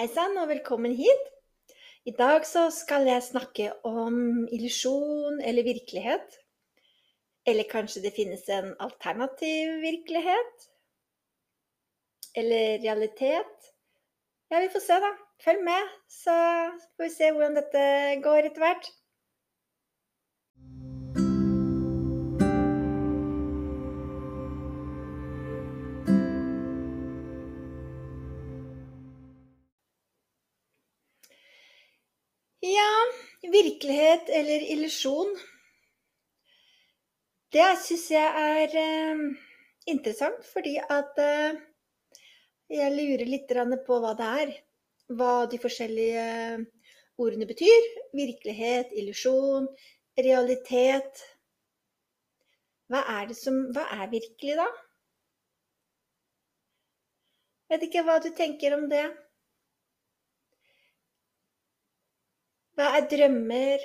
Hei sann, og velkommen hit. I dag så skal jeg snakke om illusjon eller virkelighet. Eller kanskje det finnes en alternativ virkelighet? Eller realitet? Ja, vi får se, da. Følg med, så får vi se hvordan dette går etter hvert. Virkelighet eller illusjon. Det syns jeg er eh, interessant, fordi at eh, jeg lurer litt på hva det er. Hva de forskjellige ordene betyr. Virkelighet, illusjon, realitet. Hva er som Hva er virkelig, da? Vet ikke hva du tenker om det. Hva er drømmer?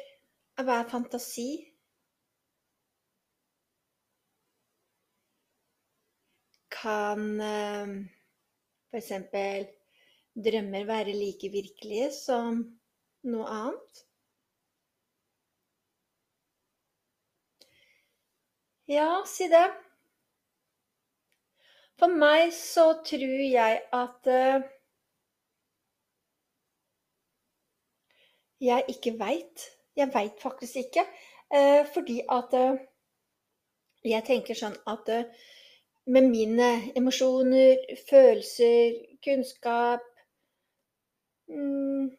Hva er fantasi? Kan eh, f.eks. drømmer være like virkelige som noe annet? Ja, si det. For meg så tror jeg at uh, jeg ikke veit. Jeg veit faktisk ikke. Eh, fordi at eh, jeg tenker sånn at eh, med mine emosjoner, følelser, kunnskap mm,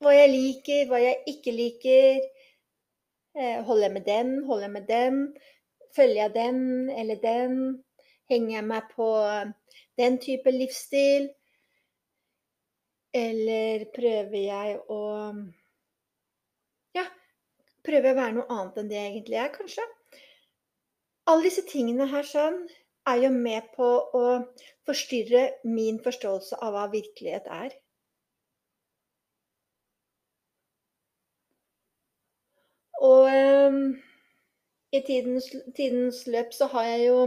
Hva jeg liker, hva jeg ikke liker. Holder jeg med den, holder jeg med den? Følger jeg den eller den? Henger jeg meg på den type livsstil? Eller prøver jeg å Ja, prøver jeg å være noe annet enn det jeg egentlig er, kanskje? Alle disse tingene her sånn er jo med på å forstyrre min forståelse av hva virkelighet er. Og um, i tidens, tidens, løp så har jeg jo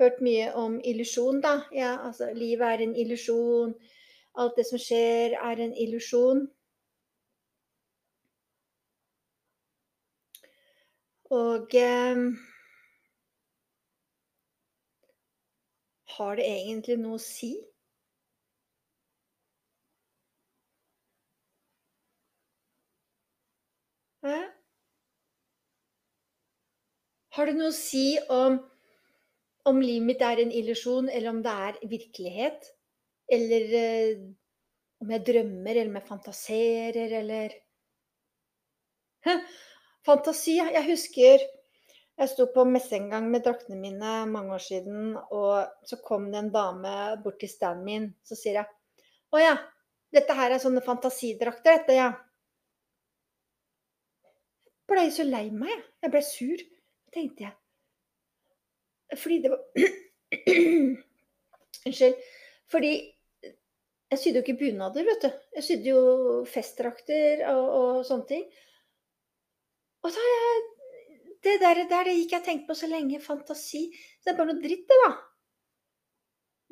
hørt mye om illusjon, da. Ja, altså livet er en illusjon. Alt det som skjer, er en illusjon. Og eh, Har det egentlig noe å si? Hæ? Har det noe å si om, om livet mitt er en illusjon, eller om det er virkelighet? Eller eh, om jeg drømmer, eller om jeg fantaserer, eller Fantasi. ja. Jeg husker jeg sto på messe med draktene mine mange år siden, og så kom det en dame bort til standen min. Så sier jeg 'Å ja, dette her er sånne fantasidrakter, dette, ja'. Jeg blei så lei meg, jeg. Jeg blei sur, tenkte jeg. Fordi det var Unnskyld. Fordi jeg sydde jo ikke bunader, vet du. Jeg sydde jo festdrakter og, og sånne ting. Og da jeg, det der, der det gikk jeg tenkt på så lenge. Fantasi. Det er bare noe dritt, det, da.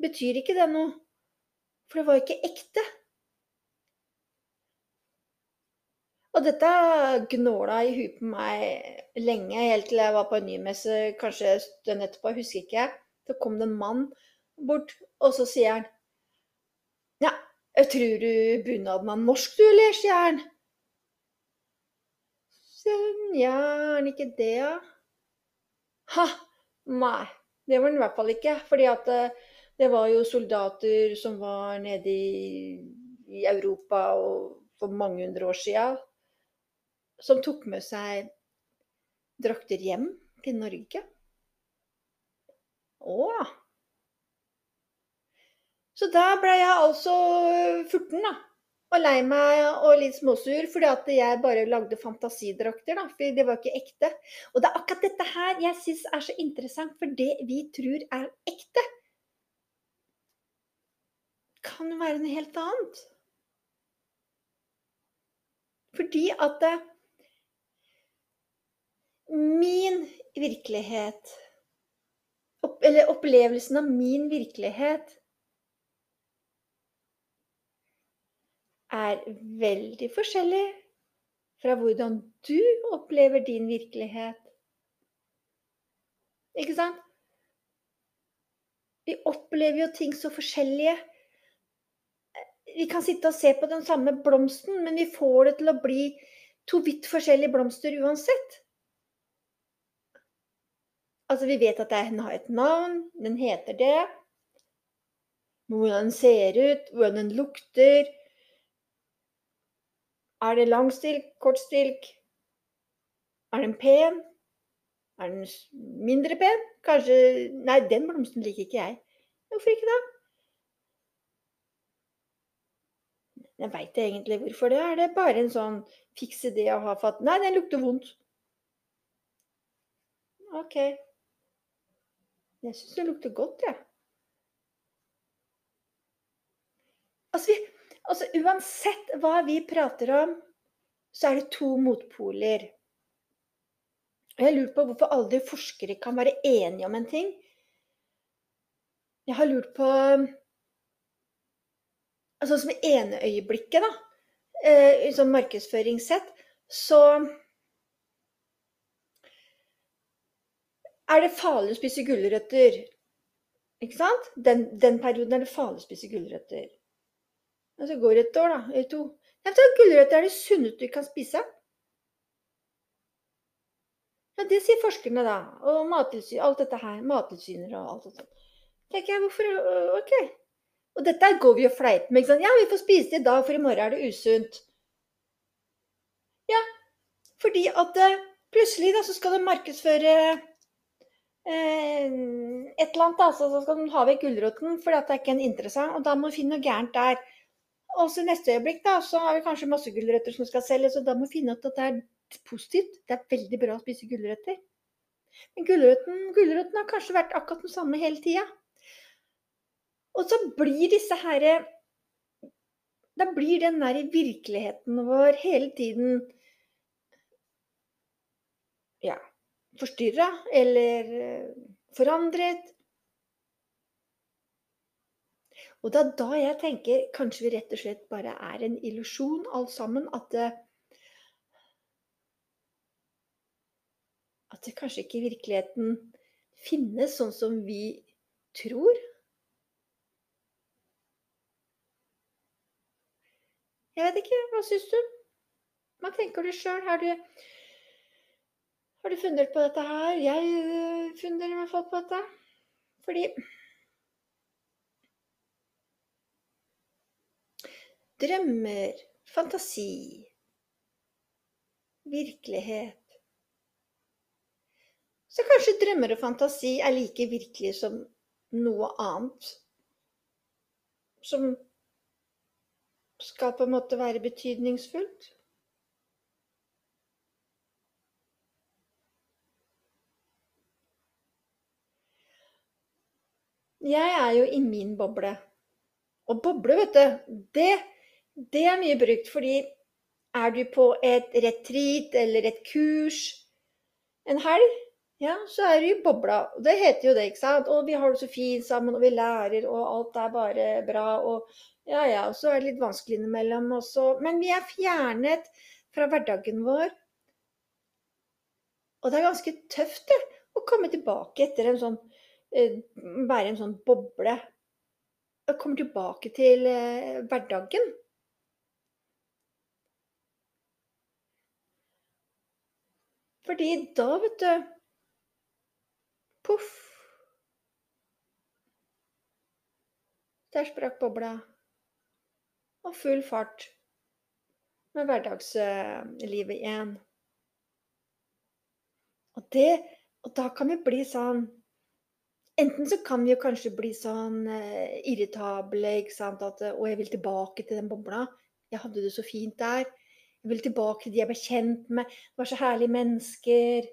Betyr ikke det noe? For det var ikke ekte. Og dette gnåla i huet på meg lenge, helt til jeg var på en ny messe, kanskje en etterpå, husker ikke jeg. Så kom det en mann bort, og så sier han ja, tror du bunaden er norsk du, eller, sier han. Nja, er den ikke det, da? Ha! Nei, det var den i hvert fall ikke. Fordi at eh, det var jo soldater som var nede i, i Europa for mange hundre år sia, som tok med seg drakter hjem til Norge. Å, så da ble jeg altså furten, da. Og lei meg og litt småsur fordi at jeg bare lagde fantasidrakter, da. For det var ikke ekte. Og det er akkurat dette her jeg syns er så interessant, for det vi tror er ekte, kan jo være noe helt annet. Fordi at min virkelighet, eller opplevelsen av min virkelighet, er veldig forskjellig fra hvordan du opplever din virkelighet. Ikke sant? Vi opplever jo ting så forskjellige. Vi kan sitte og se på den samme blomsten, men vi får det til å bli to vidt forskjellige blomster uansett. Altså, vi vet at den har et navn, den heter det. Hvordan den ser ut, hvordan den lukter. Er det langstilk? Kortstilk? Er den pen? Er den mindre pen? Kanskje Nei, den blomsten liker ikke jeg. Hvorfor ikke da? Jeg veit egentlig hvorfor det er. Det bare en sånn fiks idé å ha fatt Nei, den lukter vondt. OK. Jeg syns den lukter godt, jeg. Ja. Altså, altså, uansett hva vi prater om, så er det to motpoler. Og jeg lurer på hvorfor aldri forskere kan være enige om en ting. Jeg har lurt på altså Som i eneøyeblikket, da, eh, sånn markedsføringssett, så er det farlig å spise gulrøtter. Ikke sant? Den, den perioden er det farlig å spise gulrøtter. Og så går det et år, da, eller to. Ja, Gulrøtter er det sunneste du kan spise. Ja, Det sier forskerne, da. Og mattilsyn, alt dette her. Mattilsyner og alt sånt. tenker jeg, hvorfor øh, OK. Og dette går vi og fleiper med. ikke sant? Ja, vi får spise det i dag, for i morgen er det usunt. Ja, fordi at øh, plutselig da, så skal det markedsføre eh, et eller annet, da, så skal de ha vekk gulroten at det er ikke en interessant, og da må du finne noe gærent der. Og så neste øyeblikk da, så har vi kanskje masse gulrøtter som skal selges, og da må vi finne ut at det er positivt. Det er veldig bra å spise gulrøtter. Men gulrøtten, har kanskje vært akkurat den samme hele tida. Og så blir disse herre Da blir den der i virkeligheten vår hele tiden ja, forstyrra eller eh, forandret. Og det er da jeg tenker kanskje vi rett og slett bare er en illusjon alt sammen. At det, at det kanskje ikke i virkeligheten finnes sånn som vi tror. Jeg vet ikke. Hva syns du? Hva tenker du sjøl? Har, har, du fundert på dette her? Jeg øh, funderer i hvert fall på dette. Fordi Drømmer, fantasi, virkelighet. Så kanskje drømmer og fantasi er like virkelig som noe annet som skal på en måte være betydningsfullt. Jeg er jo i min boble. Og boble, vet du, det det er mye brukt, fordi er du på et retreat eller et kurs en helg, ja, så er du i bobla. Det heter jo det, ikke sant. Og vi har det så fint sammen, og vi lærer, og alt er bare bra. Og ja, ja, så er det litt vanskelig innimellom også. Men vi er fjernet fra hverdagen vår. Og det er ganske tøft, det, å komme tilbake etter en sånn eh, Være en sånn boble. Og komme tilbake til eh, hverdagen. Fordi da, vet du Poff. Der sprakk bobla. Og full fart med hverdagslivet igjen. Og, det, og da kan vi bli sånn Enten så kan vi jo kanskje bli sånn eh, irritable, ikke sant, at 'Å, jeg vil tilbake til den bobla. Jeg hadde det så fint der.' Jeg vil tilbake til de jeg ble kjent med. Det var så herlige mennesker.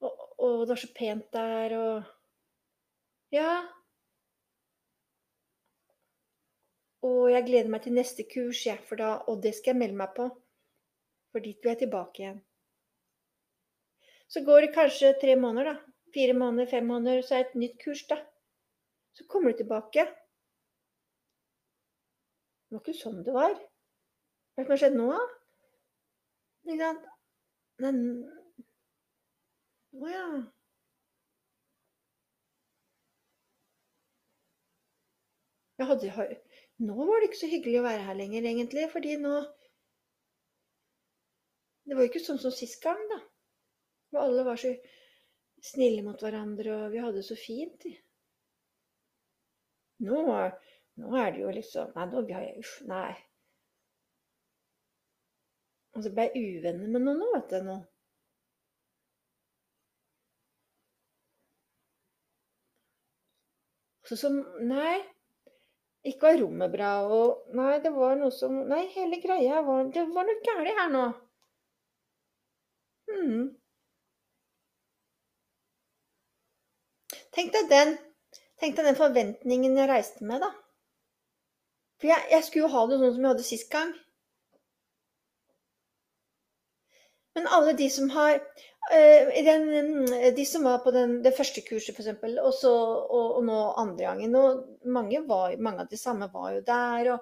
Og, og det var så pent der, og Ja. Og jeg gleder meg til neste kurs, ja, for da, og det skal jeg melde meg på. For dit vil jeg tilbake igjen. Så går det kanskje tre måneder, da. Fire måneder, fem måneder, så er det et nytt kurs, da. Så kommer du tilbake. Det var ikke sånn det var. Hva er det som har skjedd nå, da? Ikke sant? Men Å ja. Jeg hadde, nå var det ikke så hyggelig å være her lenger, egentlig, fordi nå Det var jo ikke sånn som sist gang, da. Hvor alle var så snille mot hverandre, og vi hadde det så fint. Nå, nå er det jo liksom Nei, nå har jeg Uff, nei. Og så ble jeg uvenner med noen nå, vet du. nå. Så som Nei. Ikke var rommet bra, og Nei, det var noe som Nei, hele greia var Det var noe galt her nå. Hmm. Tenk deg den Tenk deg den forventningen jeg reiste med, da. For jeg, jeg skulle jo ha det sånn som jeg hadde sist gang. Men alle de som har eh, den, mm, De som var på den, det første kurset, f.eks., og, og, og nå andre gangen og mange, var, mange av de samme var jo der. Og,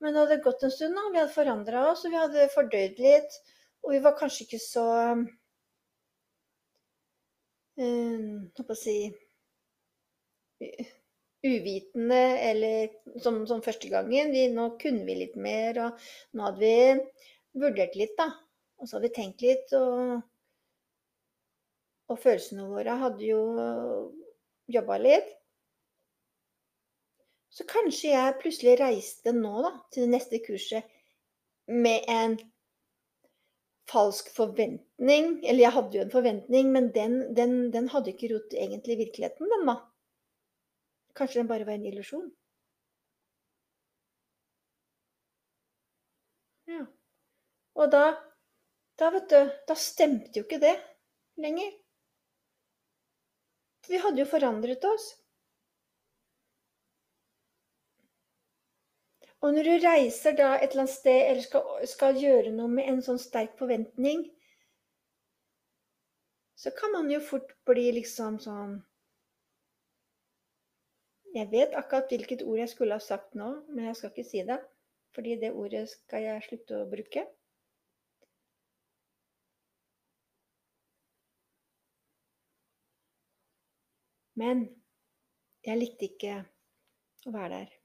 men det hadde gått en stund, da. Vi hadde forandra oss, og vi hadde fordøyd litt. Og vi var kanskje ikke så øh, Hva skal jeg si uvitende eller som, som første gangen. Vi, nå kunne vi litt mer, og nå hadde vi vurdert litt, da. Og så hadde vi tenkt litt, og, og følelsene våre hadde jo jobba litt. Så kanskje jeg plutselig reiste nå, da, til det neste kurset med en falsk forventning. Eller jeg hadde jo en forventning, men den, den, den hadde ikke rot egentlig i virkeligheten, den, da. Kanskje den bare var en illusjon? Ja. Og da, da, vet du, da stemte jo ikke det lenger. Vi hadde jo forandret oss. Og når du reiser da et eller annet sted eller skal, skal gjøre noe med en sånn sterk forventning, så kan man jo fort bli liksom sånn Jeg vet akkurat hvilket ord jeg skulle ha sagt nå, men jeg skal ikke si det. Fordi det ordet skal jeg slutte å bruke. Men jeg likte ikke å være der.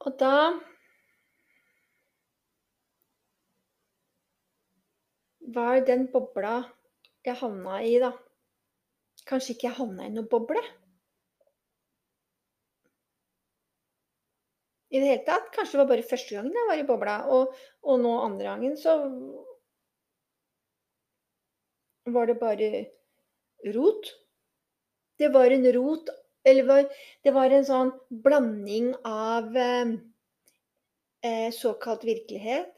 Og da var den bobla jeg havna i, da Kanskje ikke jeg havna i noen boble? I det hele tatt. Kanskje det var bare første gangen jeg var i bobla, og, og nå andre gangen så var det bare rot. Det var en rot Eller var, det var en sånn blanding av eh, eh, såkalt virkelighet,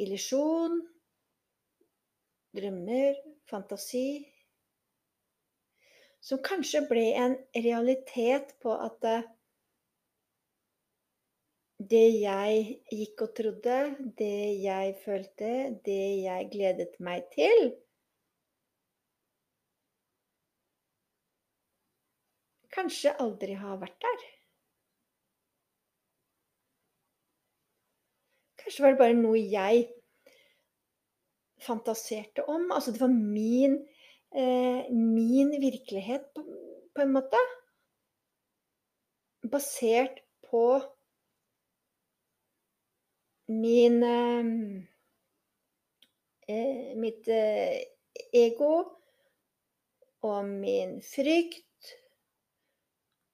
illusjon, drømmer, fantasi Som kanskje ble en realitet på at eh, det jeg gikk og trodde, det jeg følte, det jeg gledet meg til Kanskje aldri har vært der. Kanskje var det bare noe jeg fantaserte om. Altså det var min, eh, min virkelighet på, på en måte. Basert på min eh, eh, Mitt eh, ego og min frykt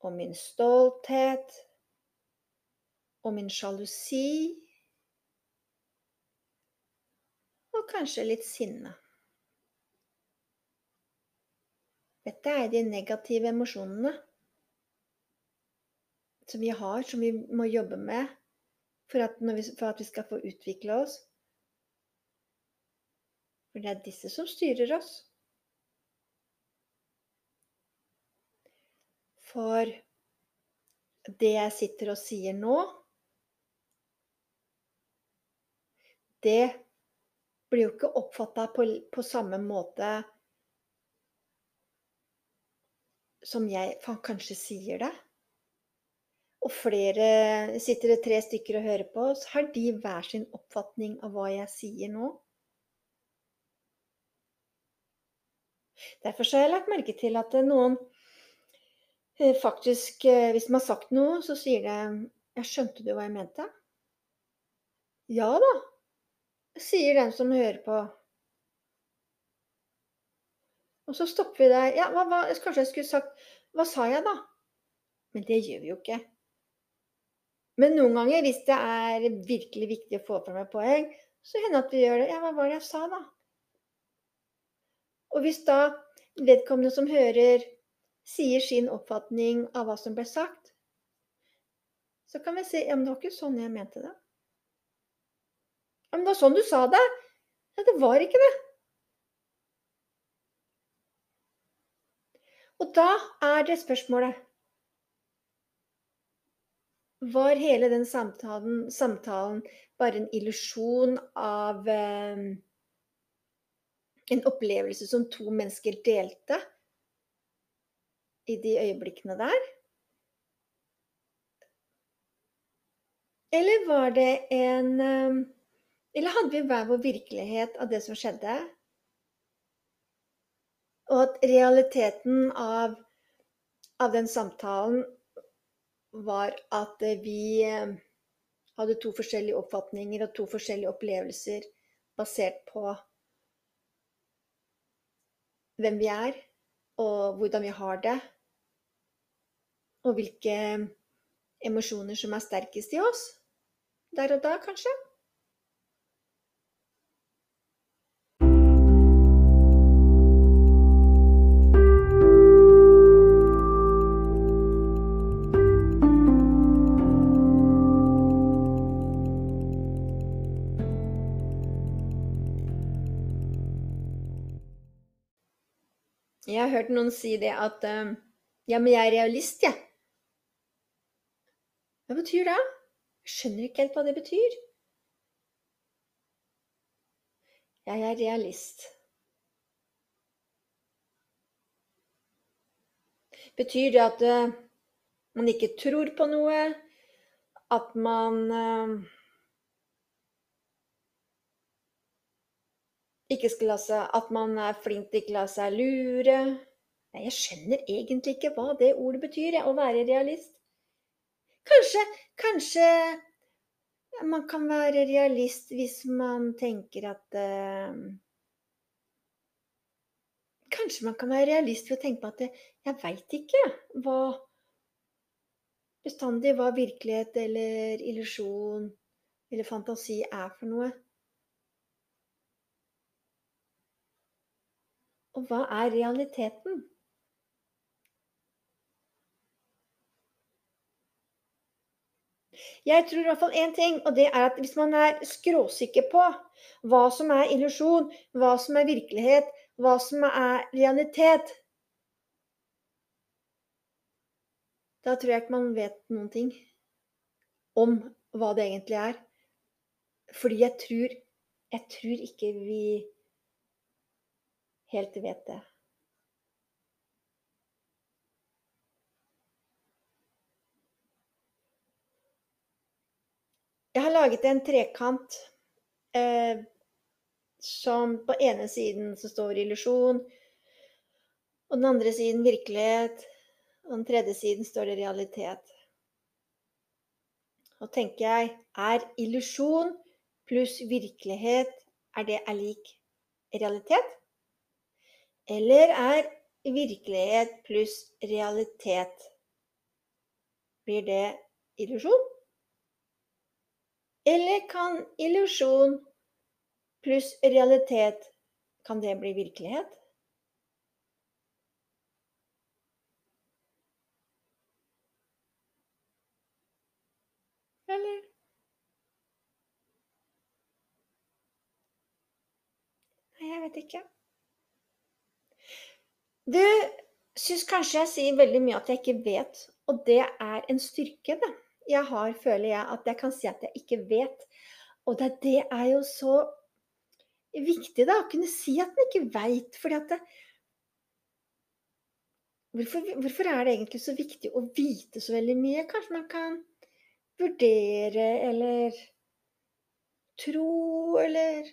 og min stolthet og min sjalusi og kanskje litt sinne. Dette er de negative emosjonene som vi har, som vi må jobbe med for at, vi, for at vi skal få utvikle oss. For det er disse som styrer oss. For det jeg sitter og sier nå, det blir jo ikke oppfatta på, på, samme måte som jeg kanskje sier det, og flere sitter det tre stykker og hører på, så har de hver sin oppfatning av hva jeg sier nå. Derfor har jeg lagt merke til at noen eh, faktisk, eh, hvis de har sagt noe, så sier de 'Jeg skjønte du hva jeg mente?' Ja da, sier den som hører på. Og så stopper vi der. Ja, hva, hva, kanskje jeg skulle sagt Hva sa jeg, da? Men det gjør vi jo ikke. Men noen ganger, hvis det er virkelig viktig å få fram et poeng, så hender det at vi gjør det. Ja, hva var det jeg sa, da? Og hvis da vedkommende som hører, sier sin oppfatning av hva som ble sagt, så kan vi si ja, men det var ikke sånn jeg mente det. Ja, men det var sånn du sa det. Ja, det var ikke det. Og da er det spørsmålet Var hele den samtalen, samtalen bare en illusjon av eh, en opplevelse som to mennesker delte i de øyeblikkene der? Eller var det en eh, Eller hadde vi hver vår virkelighet av det som skjedde? Og at realiteten av, av den samtalen var at vi eh, hadde to forskjellige oppfatninger og to forskjellige opplevelser basert på hvem vi er, og hvordan vi har det, og hvilke emosjoner som er sterkest i oss der og da, kanskje. Jeg har hørt noen si det at uh, Ja, men jeg er realist, jeg. Hva betyr det? Jeg skjønner ikke helt hva det betyr. Jeg er realist. Betyr det at uh, man ikke tror på noe? At man Ikke skal la seg At man er flink til ikke la seg lure. Nei, jeg skjønner egentlig ikke hva det ordet betyr, å være realist. Kanskje, kanskje man kan være realist hvis man tenker at uh, Kanskje man kan være realist ved å tenke på at jeg veit ikke hva bestandig hva virkelighet eller illusjon eller fantasi er for noe. Og hva er realiteten? Jeg tror i hvert fall én ting, og det er at hvis man er skråsikker på hva som er illusjon, hva som er virkelighet, hva som er realitet Da tror jeg ikke man vet noen ting om hva det egentlig er. Fordi jeg tror Jeg tror ikke vi helt vet det. Jeg har laget en trekant eh, som på ene siden så står illusjon, og den andre siden virkelighet, og den tredje siden står det realitet. Og tenker jeg, er illusjon pluss virkelighet, er det er lik realitet? Eller er virkelighet pluss realitet Blir det illusjon? Eller kan illusjon pluss realitet Kan det bli virkelighet? Eller Nei, jeg vet ikke. Du syns kanskje jeg sier veldig mye at jeg ikke vet, og det er en styrke, det. Jeg har, føler jeg, at jeg kan si at jeg ikke vet. Og det, det er jo så viktig da, å kunne si at man ikke veit. Fordi at det, Hvorfor, hvorfor er det egentlig så viktig å vite så veldig mye? Kanskje man kan vurdere eller tro eller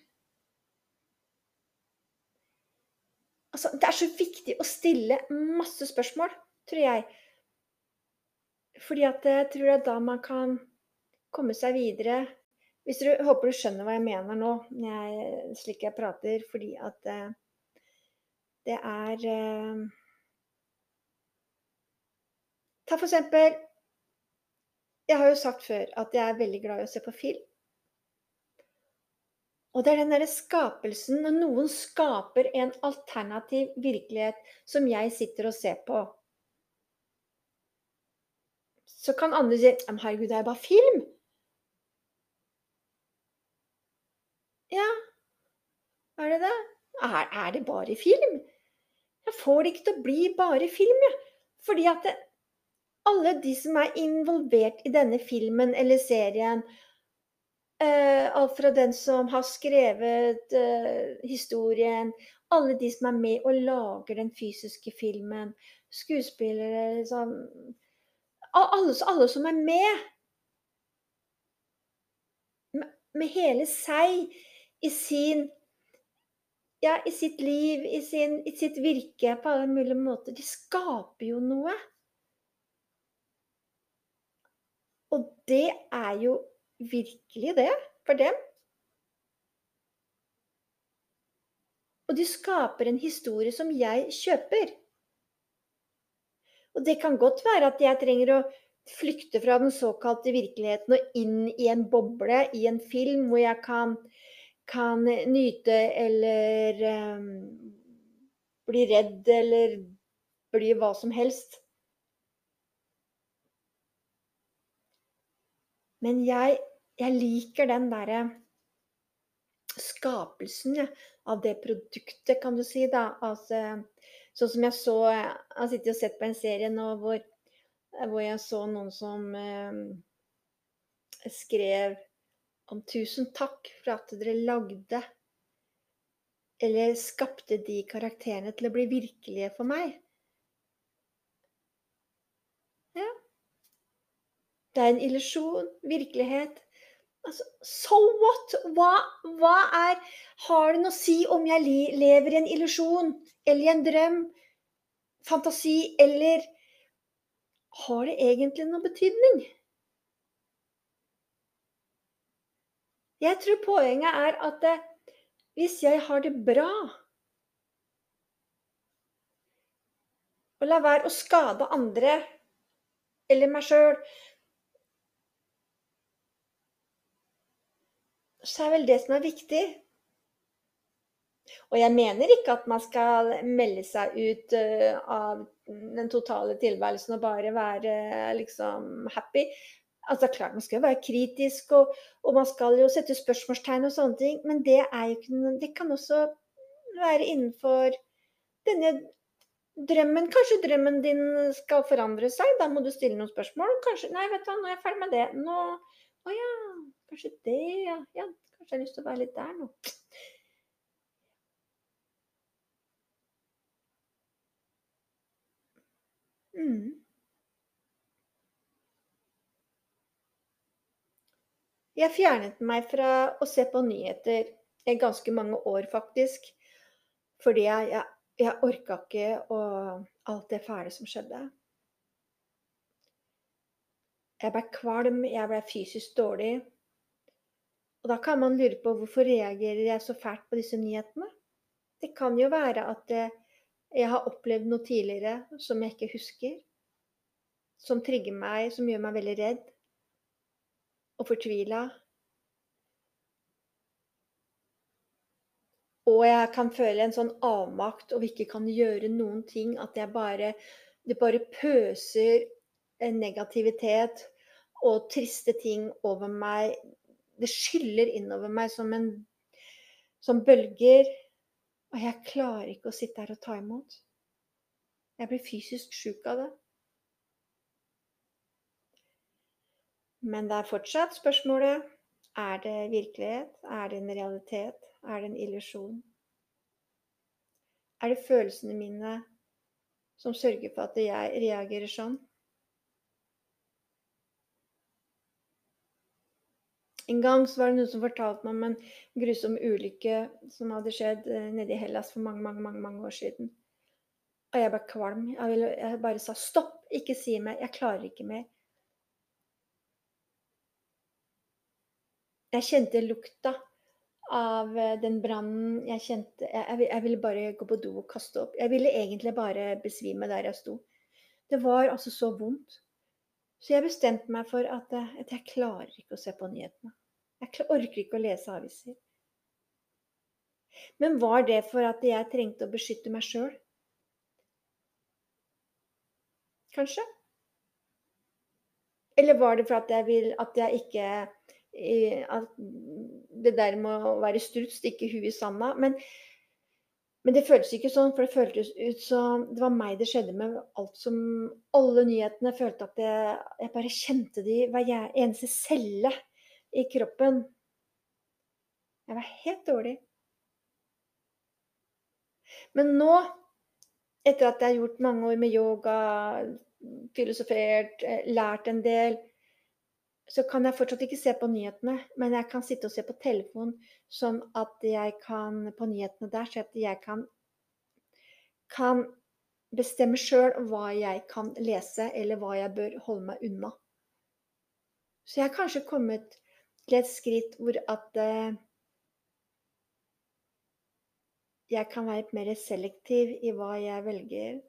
Altså, det er så viktig å stille masse spørsmål, tror jeg. Fordi at jeg tror det er da man kan komme seg videre. Hvis du håper du skjønner hva jeg mener nå, jeg, slik jeg prater, fordi at eh, det er eh, Ta for eksempel Jeg har jo sagt før at jeg er veldig glad i å se på film. Og det er den derre skapelsen når noen skaper en alternativ virkelighet som jeg sitter og ser på. Så kan andre si herregud, det er bare film. Ja, er det det? Er, er det bare film? Jeg får det ikke til å bli bare film, jeg. Fordi at det, alle de som er involvert i denne filmen eller serien, alt fra den som har skrevet eh, historien, alle de som er med og lager den fysiske filmen, skuespillere liksom alle, alle, som er med. Med hele seg i sin Ja, i sitt liv, i, sin, i sitt virke på alle mulige måter. De skaper jo noe. Og det er jo virkelig det for dem. Og du skaper en historie som jeg kjøper. Og det kan godt være at jeg trenger å flykte fra den såkalte virkeligheten og inn i en boble i en film hvor jeg kan, kan nyte eller um, bli redd eller bli hva som helst. Men jeg jeg liker den derre skapelsen ja, av det produktet, kan du si. da. Altså, sånn som jeg så Jeg har sittet og sett på en serie nå hvor, hvor jeg så noen som eh, skrev om 'tusen takk for at dere lagde' eller skapte de karakterene til å bli virkelige for meg. Ja. Det er en illusjon, virkelighet. Altså, so what? Hva, hva, er Har det noe å si om jeg lever i en illusjon eller i en drøm, fantasi, eller Har det egentlig noen betydning? Jeg tror poenget er at det, hvis jeg har det bra Og la være å skade andre eller meg sjøl så er vel det som er viktig. Og jeg mener ikke at man skal melde seg ut uh, av den totale tilværelsen og bare være liksom happy. Altså klart Man skal jo være kritisk, og, og, man skal jo sette spørsmålstegn og sånne ting, men det, ikke, det kan også være innenfor denne drømmen. Kanskje drømmen din skal forandre seg, da må du stille noen spørsmål. Kanskje Nei, vet du, nå er jeg ferdig med det. Nå Å ja, Kanskje det, ja. ja. Kanskje jeg har lyst til å være litt der nå. Mm. Jeg fjernet meg fra å se på nyheter i ganske mange år, faktisk. Fordi jeg, jeg, jeg orka ikke å, alt det fæle som skjedde. Jeg ble kvalm, jeg ble fysisk dårlig. Og da kan man lure på hvorfor reagerer jeg så fælt på disse nyhetene? Det kan jo være at eh, jeg har opplevd noe tidligere som jeg ikke husker. Som trigger meg, som gjør meg veldig redd og fortvila. Og jeg kan føle en sånn avmakt og ikke kan gjøre noen ting. At jeg bare Det bare pøser negativitet og triste ting over meg det skyller innover meg som, en, som bølger. Og jeg klarer ikke å sitte her og ta imot. Jeg blir fysisk sjuk av det. Men det er fortsatt spørsmålet er det virkelighet? Er det en realitet? Er det en illusjon? Er det følelsene mine som sørger for at jeg reagerer sånn. En gang så var det noen som fortalte meg om en grusom ulykke som hadde skjedd eh, nede i Hellas for mange, mange, mange, mange år siden. Og jeg ble kvalm. Jeg, ville, jeg bare sa stopp, ikke si mer, jeg klarer ikke mer. Jeg kjente lukta av eh, den brannen. Jeg kjente jeg, jeg, ville bare gå på do og kaste opp. Jeg ville egentlig bare besvime der jeg sto. Det var altså så vondt. Så jeg bestemte meg for at, eh, at jeg klarer ikke å se på nyhetene. Jeg orker ikke å lese aviser. Men var det for at jeg trengte å beskytte meg sjøl? Kanskje? Eller var det for at jeg vil at jeg ikke at Det der med å være struts stikke huet i sanda. Men, men, det føltes ikke sånn, for det føltes ut som det var meg det skjedde med. alt som, Alle nyhetene følte at jeg, jeg bare kjente de hver eneste celle i kroppen. Jeg var helt dårlig. Men nå, etter at jeg har gjort mange år med yoga, filosofert, eh, lært en del, så kan jeg fortsatt ikke se på nyhetene. Men jeg kan sitte og se på telefon, sånn at jeg kan på nyhetene der, så at jeg kan, kan bestemme sjøl hva jeg kan lese, eller hva jeg bør holde meg unna. Så jeg har kanskje kommet til et skritt hvor at eh, jeg kan være mer selektiv i hva jeg velger.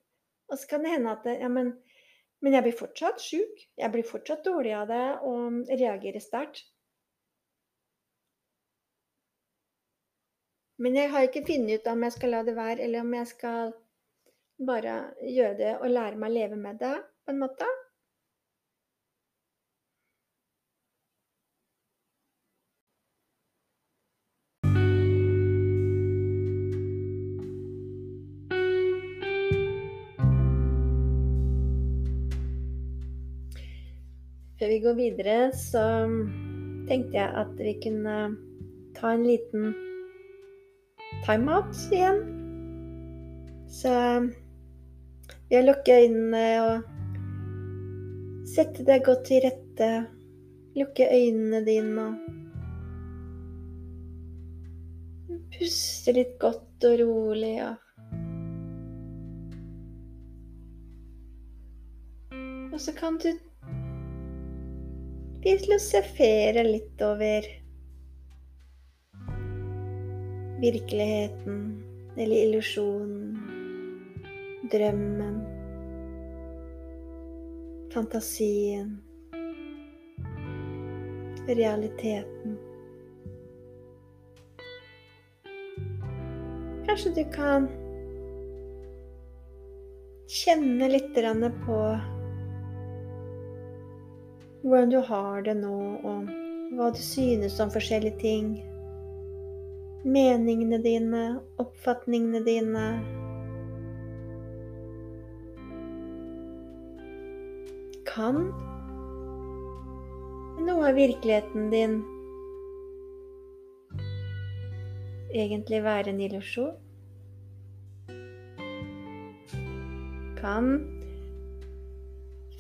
Og så kan det hende at ja, men, men jeg blir fortsatt sjuk. Jeg blir fortsatt dårlig av det og reagerer sterkt. Men jeg har ikke funnet ut om jeg skal la det være, eller om jeg skal bare gjøre det og lære meg å leve med det, på en måte. Før vi går videre, så tenkte jeg at vi kunne ta en liten timeout igjen. Så ved å lukke øynene og sette deg godt til rette, lukke øynene dine og puste litt godt og rolig. Og så kan du filosofere litt over virkeligheten eller illusjonen, drømmen, fantasien, realiteten. Kanskje du kan kjenne litt på hvordan du har det nå, og hva du synes om forskjellige ting. Meningene dine, oppfatningene dine. Kan noe av virkeligheten din egentlig være en illusjon? Kan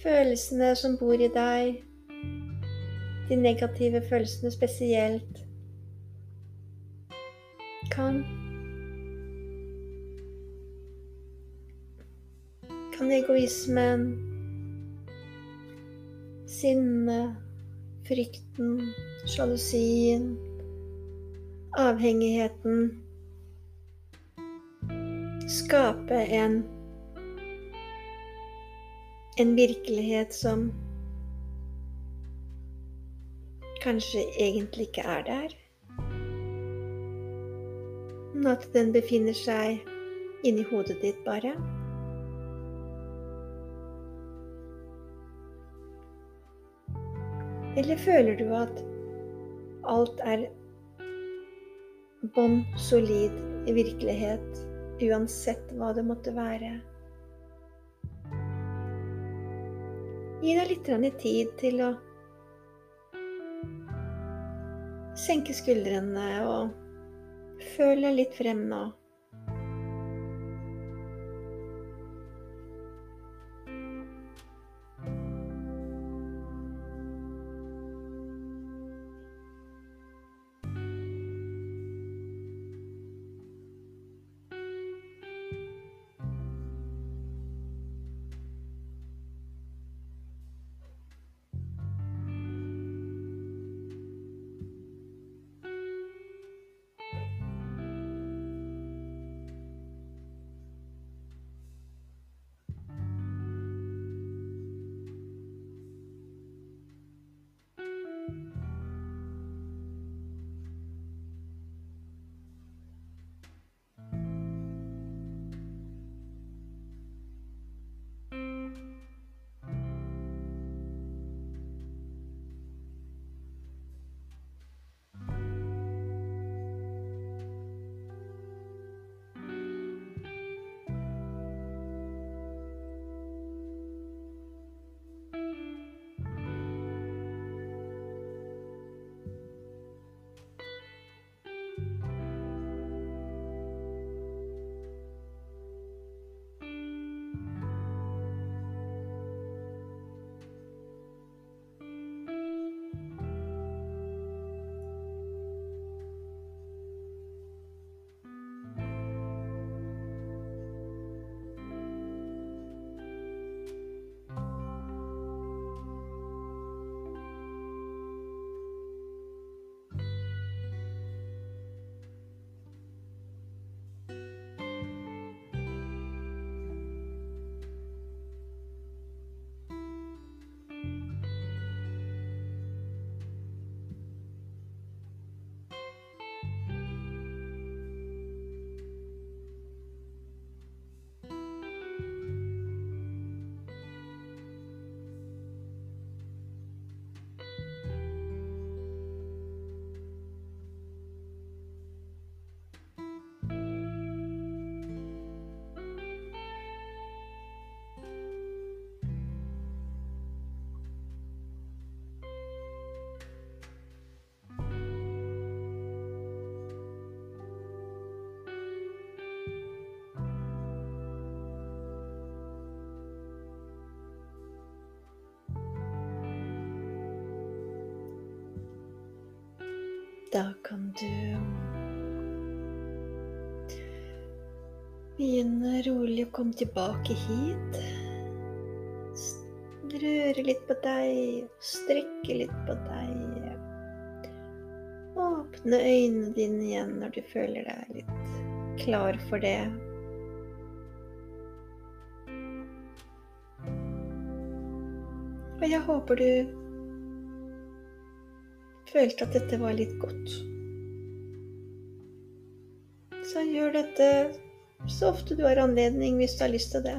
følelsene som bor i deg, de negative følelsene spesielt, kan Kan egoismen, sinnet, frykten, sjalusien, avhengigheten skape en en virkelighet som kanskje egentlig ikke er der. Men at den befinner seg inni hodet ditt, bare. Eller føler du at alt er bånn solid i virkelighet, uansett hva det måtte være? Gi deg litt tid til å senke skuldrene og føle litt frem nå. Da kan du begynne rolig å komme tilbake hit. Røre litt på deg, strekke litt på deg. Åpne øynene dine igjen når du føler deg litt klar for det. Og jeg håper du følte at dette var litt godt. Så gjør dette så ofte du har anledning hvis du har lyst til det.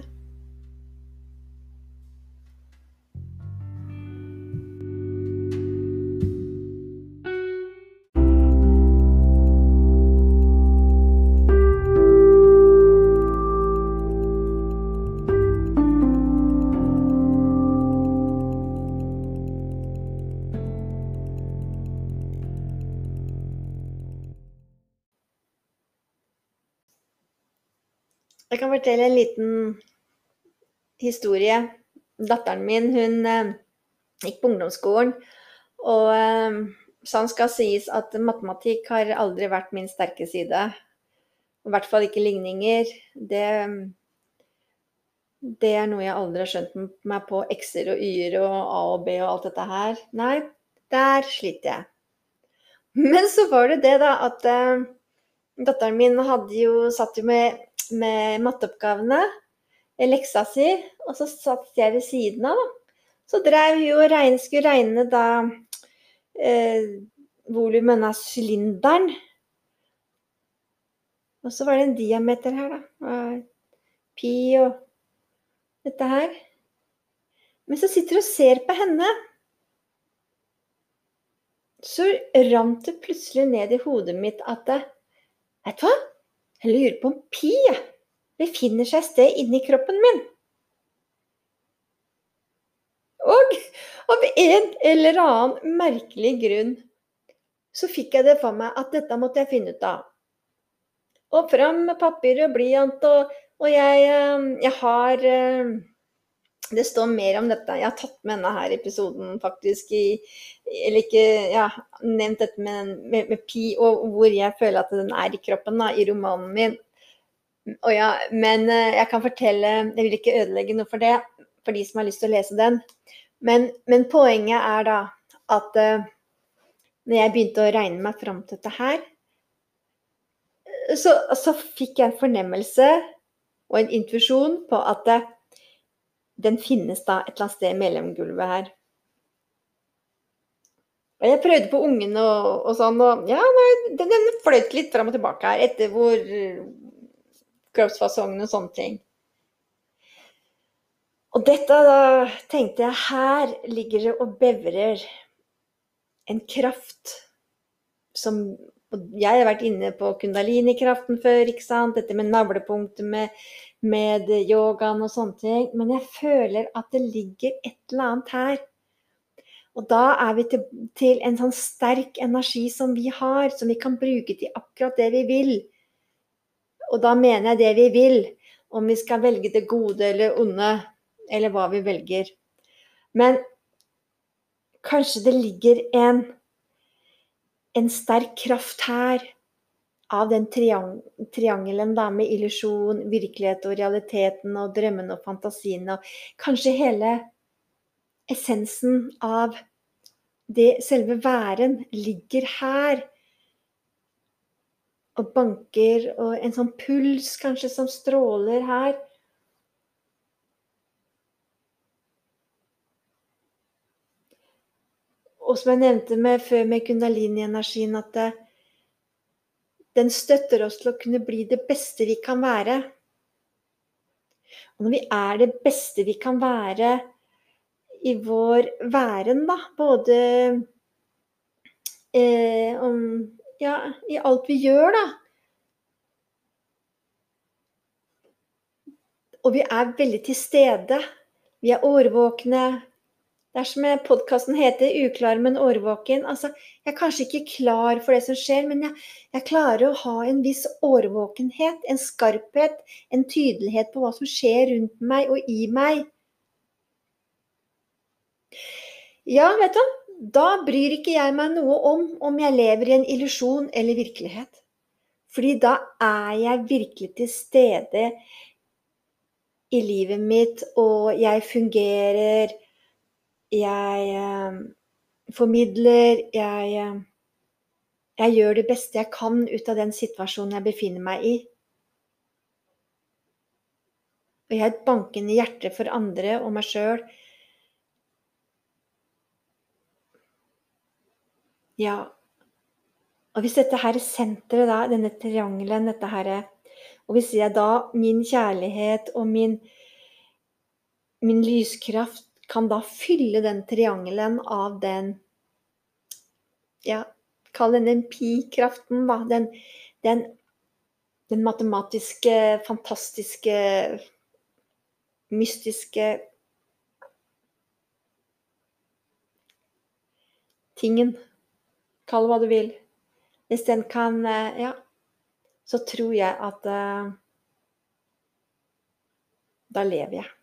Fortelle en liten historie. Datteren min hun eh, gikk på ungdomsskolen, og eh, sånn skal sies at matematikk har aldri vært min sterke side. I hvert fall ikke ligninger. Det, det er noe jeg aldri har skjønt meg på. X-er og y-er og A og B og alt dette her. Nei, der sliter jeg. Men så var det det, da, at eh, datteren min hadde jo satt jo med med matteoppgavene, leksa si, og så satt jeg ved siden av. Så drev hun og regn, skulle regne da eh, volumet av sylinderen. Og så var det en diameter her, da. Pi og dette her. Men så sitter du og ser på henne. Så rant det plutselig ned i hodet mitt at Vet du hva? Jeg lurer på om pi befinner seg et sted inni kroppen min. Og av en eller annen merkelig grunn så fikk jeg det for meg at dette måtte jeg finne ut av. Og fram med papir og blyant, og, og jeg, eh, jeg, har eh, Det står mer om dette. Jeg har tatt med denne her i episoden faktisk i Eller ikke ja, nevnt dette med, med, med, pi, og hvor jeg føler at den er i kroppen, da, i romanen min. Ja, men eh, jeg kan fortelle Jeg vil ikke ødelegge noe for det, for de som har lyst til å lese den. Men, men poenget er da at uh, når jeg begynte å regne meg fram til dette her, så, så fikk jeg en fornemmelse og en intuisjon på at det, den finnes da et eller annet sted mellom gulvet her. Og jeg prøvde på ungen og, og sånn, og ja, den, den fløyt litt fram og tilbake her etter hvor kroppsfasongen og sånne ting. Og dette da tenkte jeg her ligger det og bevrer en kraft som Jeg har vært inne på kundalini-kraften før, ikke sant. Dette med navlepunktet, med, med yogaen og sånne ting. Men jeg føler at det ligger et eller annet her og da er vi til, til, en sånn sterk energi som vi har, som vi kan bruke til akkurat det vi vil. Og da mener jeg det vi vil, om vi skal velge det gode eller onde, eller hva vi velger. Men kanskje det ligger en, en sterk kraft her av den triang triangelen da, med illusjon, virkelighet og realiteten og drømmene og fantasiene. Og kanskje hele essensen av det selve væren ligger her. Og banker, og en sånn puls kanskje som stråler her. Og som jeg nevnte med, før med kundalini-energien, at det, den støtter oss til å kunne bli det beste vi kan være. Og når vi er det beste vi kan være, i vår væren, da. Både eh, om Ja, i alt vi gjør, da. Og vi er veldig til stede. Vi er årvåkne. Det er som podkasten heter 'Uklar, men årvåken'. Altså, jeg er kanskje ikke klar for det som skjer, men jeg, jeg, klarer å ha en viss årvåkenhet, en skarphet, en tydelighet på hva som skjer rundt meg og i meg. Ja, vet du, da bryr ikke jeg meg noe om om jeg lever i en illusjon eller virkelighet. Fordi da er jeg virkelig til stede i livet mitt, og jeg fungerer. Jeg eh, formidler. Jeg, eh, jeg gjør det beste jeg kan ut av den situasjonen jeg befinner meg i. Og jeg har et bankende hjerte for andre og meg sjøl. Ja. Og hvis dette her senteret, da, denne triangelen, dette her Og hvis jeg da, min kjærlighet og min, min lyskraft kan da fylle den triangelen av den Ja, kall den den pi-kraften, da. Den, den, den matematiske, fantastiske, mystiske tingen. Kall det hva du vil. Hvis den kan eh, Ja, så tror jeg at uh, Da lever jeg.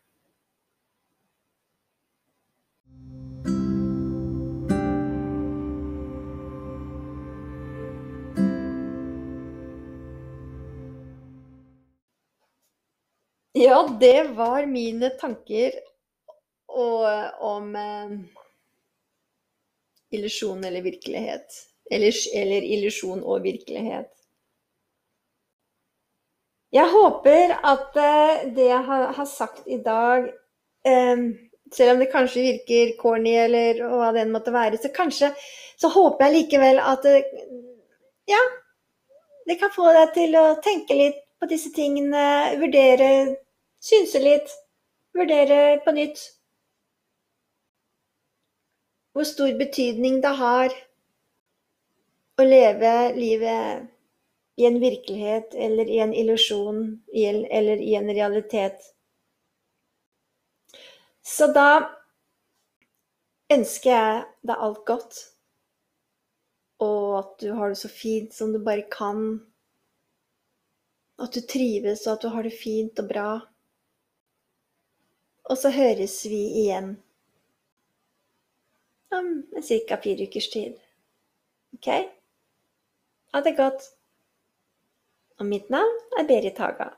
Ja, det var mine tanker og, om eh, illusjon eller virkelighet. Eller, eller illusjon og virkelighet. Jeg håper at eh, det jeg har, har, sagt i dag, eh, selv om det kanskje virker corny eller hva det enn måtte være, så kanskje så håper jeg likevel at det, ja, det kan få deg til å tenke litt på disse tingene, vurdere, synse litt, vurdere på nytt hvor stor betydning det har å leve livet i en virkelighet eller i en illusjon eller i en realitet. Så da ønsker jeg deg alt godt, og at du har det så fint som du bare kan. At du trives, og at du har det fint og bra. Og så høres vi igjen om ca. fire ukers tid. OK? Ha det godt. Og mitt navn er Berit Haga.